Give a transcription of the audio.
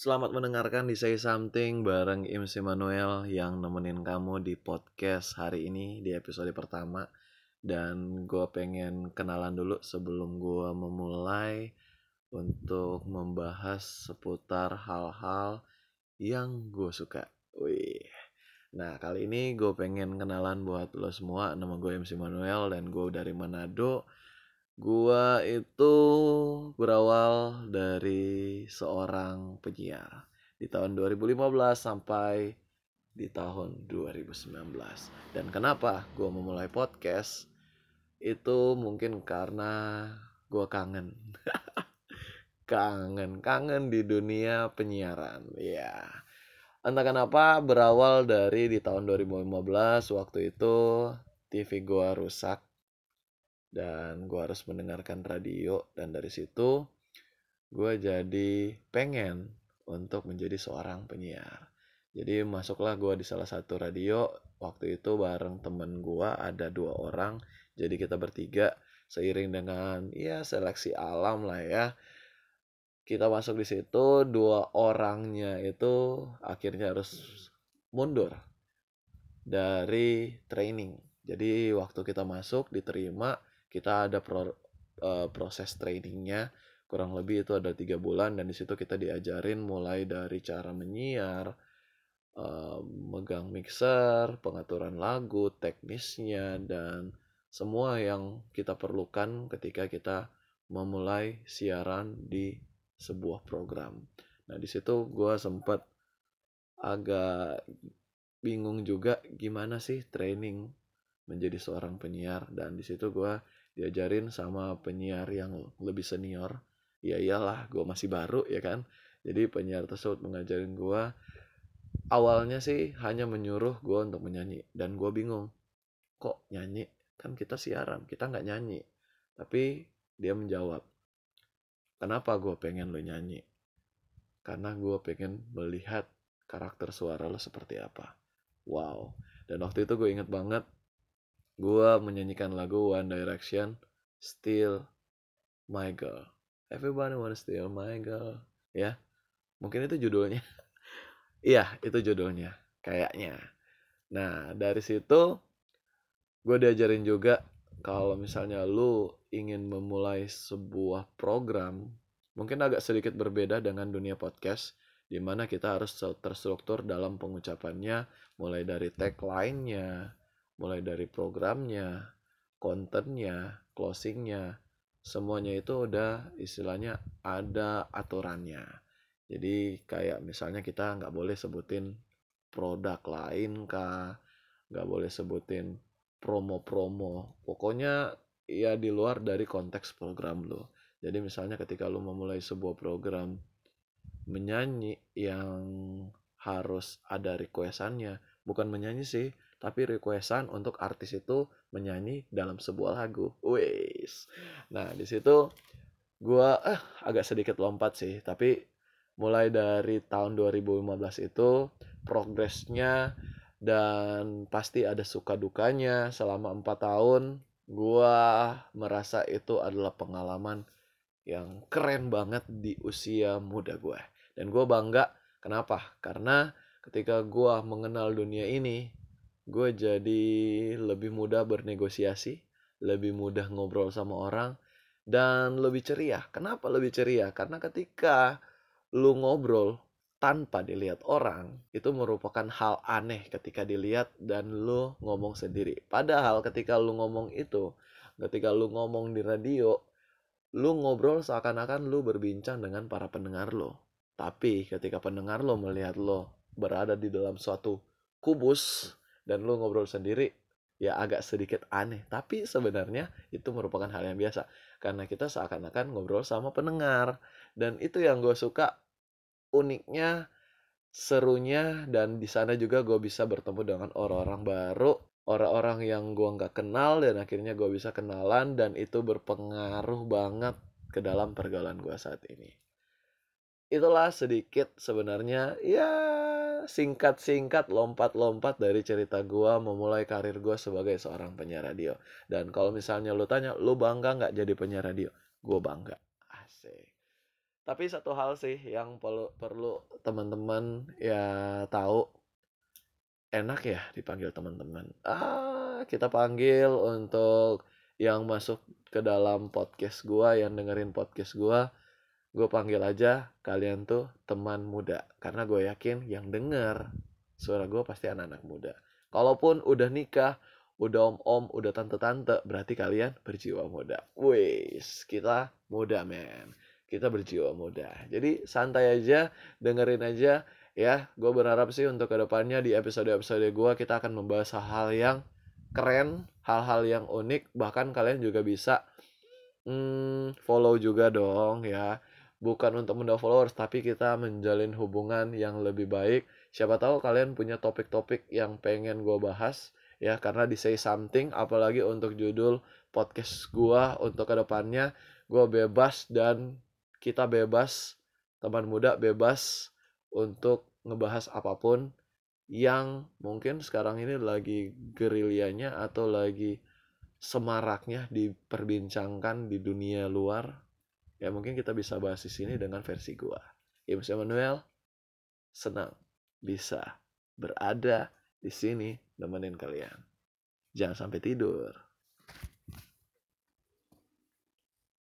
Selamat mendengarkan di Say Something bareng MC Manuel yang nemenin kamu di podcast hari ini di episode pertama dan gue pengen kenalan dulu sebelum gue memulai untuk membahas seputar hal-hal yang gue suka. Wih. Nah kali ini gue pengen kenalan buat lo semua. Nama gue MC Manuel dan gue dari Manado. Gua itu berawal dari seorang penyiar di tahun 2015 sampai di tahun 2019. Dan kenapa gua memulai podcast? Itu mungkin karena gua kangen. kangen, kangen di dunia penyiaran. Ya. Entah kenapa berawal dari di tahun 2015 waktu itu TV gua rusak dan gue harus mendengarkan radio dan dari situ gue jadi pengen untuk menjadi seorang penyiar. Jadi masuklah gue di salah satu radio waktu itu bareng temen gue ada dua orang jadi kita bertiga seiring dengan ya seleksi alam lah ya. Kita masuk di situ dua orangnya itu akhirnya harus mundur dari training. Jadi waktu kita masuk diterima kita ada pro, uh, proses trainingnya kurang lebih itu ada tiga bulan dan di situ kita diajarin mulai dari cara menyiar uh, megang mixer pengaturan lagu teknisnya dan semua yang kita perlukan ketika kita memulai siaran di sebuah program. Nah di situ gue sempat agak bingung juga gimana sih training menjadi seorang penyiar dan di situ gue diajarin sama penyiar yang lebih senior ya iyalah gue masih baru ya kan? Jadi penyiar tersebut mengajarin gue awalnya sih hanya menyuruh gue untuk menyanyi dan gue bingung kok nyanyi? Kan kita siaran kita nggak nyanyi. Tapi dia menjawab kenapa gue pengen lo nyanyi? Karena gue pengen melihat karakter suara lo seperti apa. Wow. Dan waktu itu gue inget banget gue menyanyikan lagu One Direction Still My Girl. Everybody wanna steal my girl. Ya mungkin itu judulnya. Iya itu judulnya kayaknya. Nah dari situ gue diajarin juga kalau misalnya lu ingin memulai sebuah program mungkin agak sedikit berbeda dengan dunia podcast di mana kita harus terstruktur dalam pengucapannya mulai dari tagline-nya mulai dari programnya, kontennya, closingnya, semuanya itu udah istilahnya ada aturannya. Jadi kayak misalnya kita nggak boleh sebutin produk lain kah, nggak boleh sebutin promo-promo. Pokoknya ya di luar dari konteks program lo. Jadi misalnya ketika lo memulai sebuah program menyanyi yang harus ada requestannya, bukan menyanyi sih, tapi requestan untuk artis itu menyanyi dalam sebuah lagu. Wes. Nah, di situ gua eh agak sedikit lompat sih, tapi mulai dari tahun 2015 itu progresnya dan pasti ada suka dukanya. Selama empat tahun gua merasa itu adalah pengalaman yang keren banget di usia muda gue dan gue bangga. Kenapa? Karena ketika gue mengenal dunia ini gue jadi lebih mudah bernegosiasi, lebih mudah ngobrol sama orang, dan lebih ceria. Kenapa lebih ceria? Karena ketika lu ngobrol tanpa dilihat orang, itu merupakan hal aneh ketika dilihat dan lu ngomong sendiri. Padahal ketika lu ngomong itu, ketika lu ngomong di radio, lu ngobrol seakan-akan lu berbincang dengan para pendengar lo. Tapi ketika pendengar lo melihat lo berada di dalam suatu kubus dan lu ngobrol sendiri ya agak sedikit aneh. Tapi sebenarnya itu merupakan hal yang biasa. Karena kita seakan-akan ngobrol sama pendengar. Dan itu yang gue suka uniknya serunya dan di sana juga gue bisa bertemu dengan orang-orang baru orang-orang yang gue nggak kenal dan akhirnya gue bisa kenalan dan itu berpengaruh banget ke dalam pergaulan gue saat ini itulah sedikit sebenarnya ya singkat-singkat lompat-lompat dari cerita gue memulai karir gue sebagai seorang penyiar radio. Dan kalau misalnya lo tanya, lo bangga nggak jadi penyiar radio? Gue bangga. Asik. tapi satu hal sih yang perlu perlu teman-teman ya tahu enak ya dipanggil teman-teman ah kita panggil untuk yang masuk ke dalam podcast gua yang dengerin podcast gua gue panggil aja kalian tuh teman muda karena gue yakin yang denger suara gue pasti anak-anak muda. Kalaupun udah nikah udah om-om udah tante-tante berarti kalian berjiwa muda. Wis kita muda men. Kita berjiwa muda. Jadi santai aja dengerin aja ya. Gue berharap sih untuk ke depannya di episode-episode gue kita akan membahas hal-hal yang keren hal-hal yang unik. Bahkan kalian juga bisa hmm, follow juga dong ya bukan untuk mendapat followers tapi kita menjalin hubungan yang lebih baik. Siapa tahu kalian punya topik-topik yang pengen gue bahas ya karena di say something apalagi untuk judul podcast gue untuk ke depannya gue bebas dan kita bebas teman muda bebas untuk ngebahas apa pun yang mungkin sekarang ini lagi gerilyanya atau lagi semaraknya diperbincangkan di dunia luar ya mungkin kita bisa bahas di sini dengan versi gua. James Emmanuel senang bisa berada di sini nemenin kalian. Jangan sampai tidur.